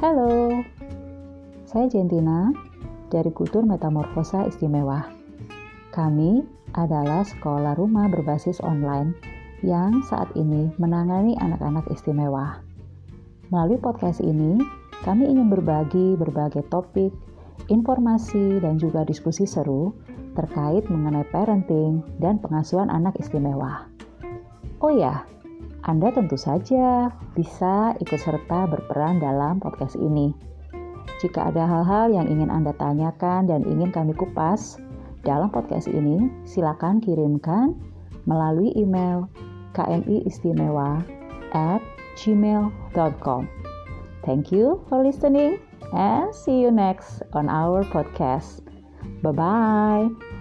Halo, saya Jentina dari Kultur Metamorfosa Istimewa. Kami adalah sekolah rumah berbasis online yang saat ini menangani anak-anak istimewa. Melalui podcast ini, kami ingin berbagi berbagai topik, informasi, dan juga diskusi seru terkait mengenai parenting dan pengasuhan anak istimewa. Oh ya, anda tentu saja bisa ikut serta berperan dalam podcast ini. Jika ada hal-hal yang ingin Anda tanyakan dan ingin kami kupas dalam podcast ini, silakan kirimkan melalui email kmiistimewa at gmail.com. Thank you for listening and see you next on our podcast. Bye-bye.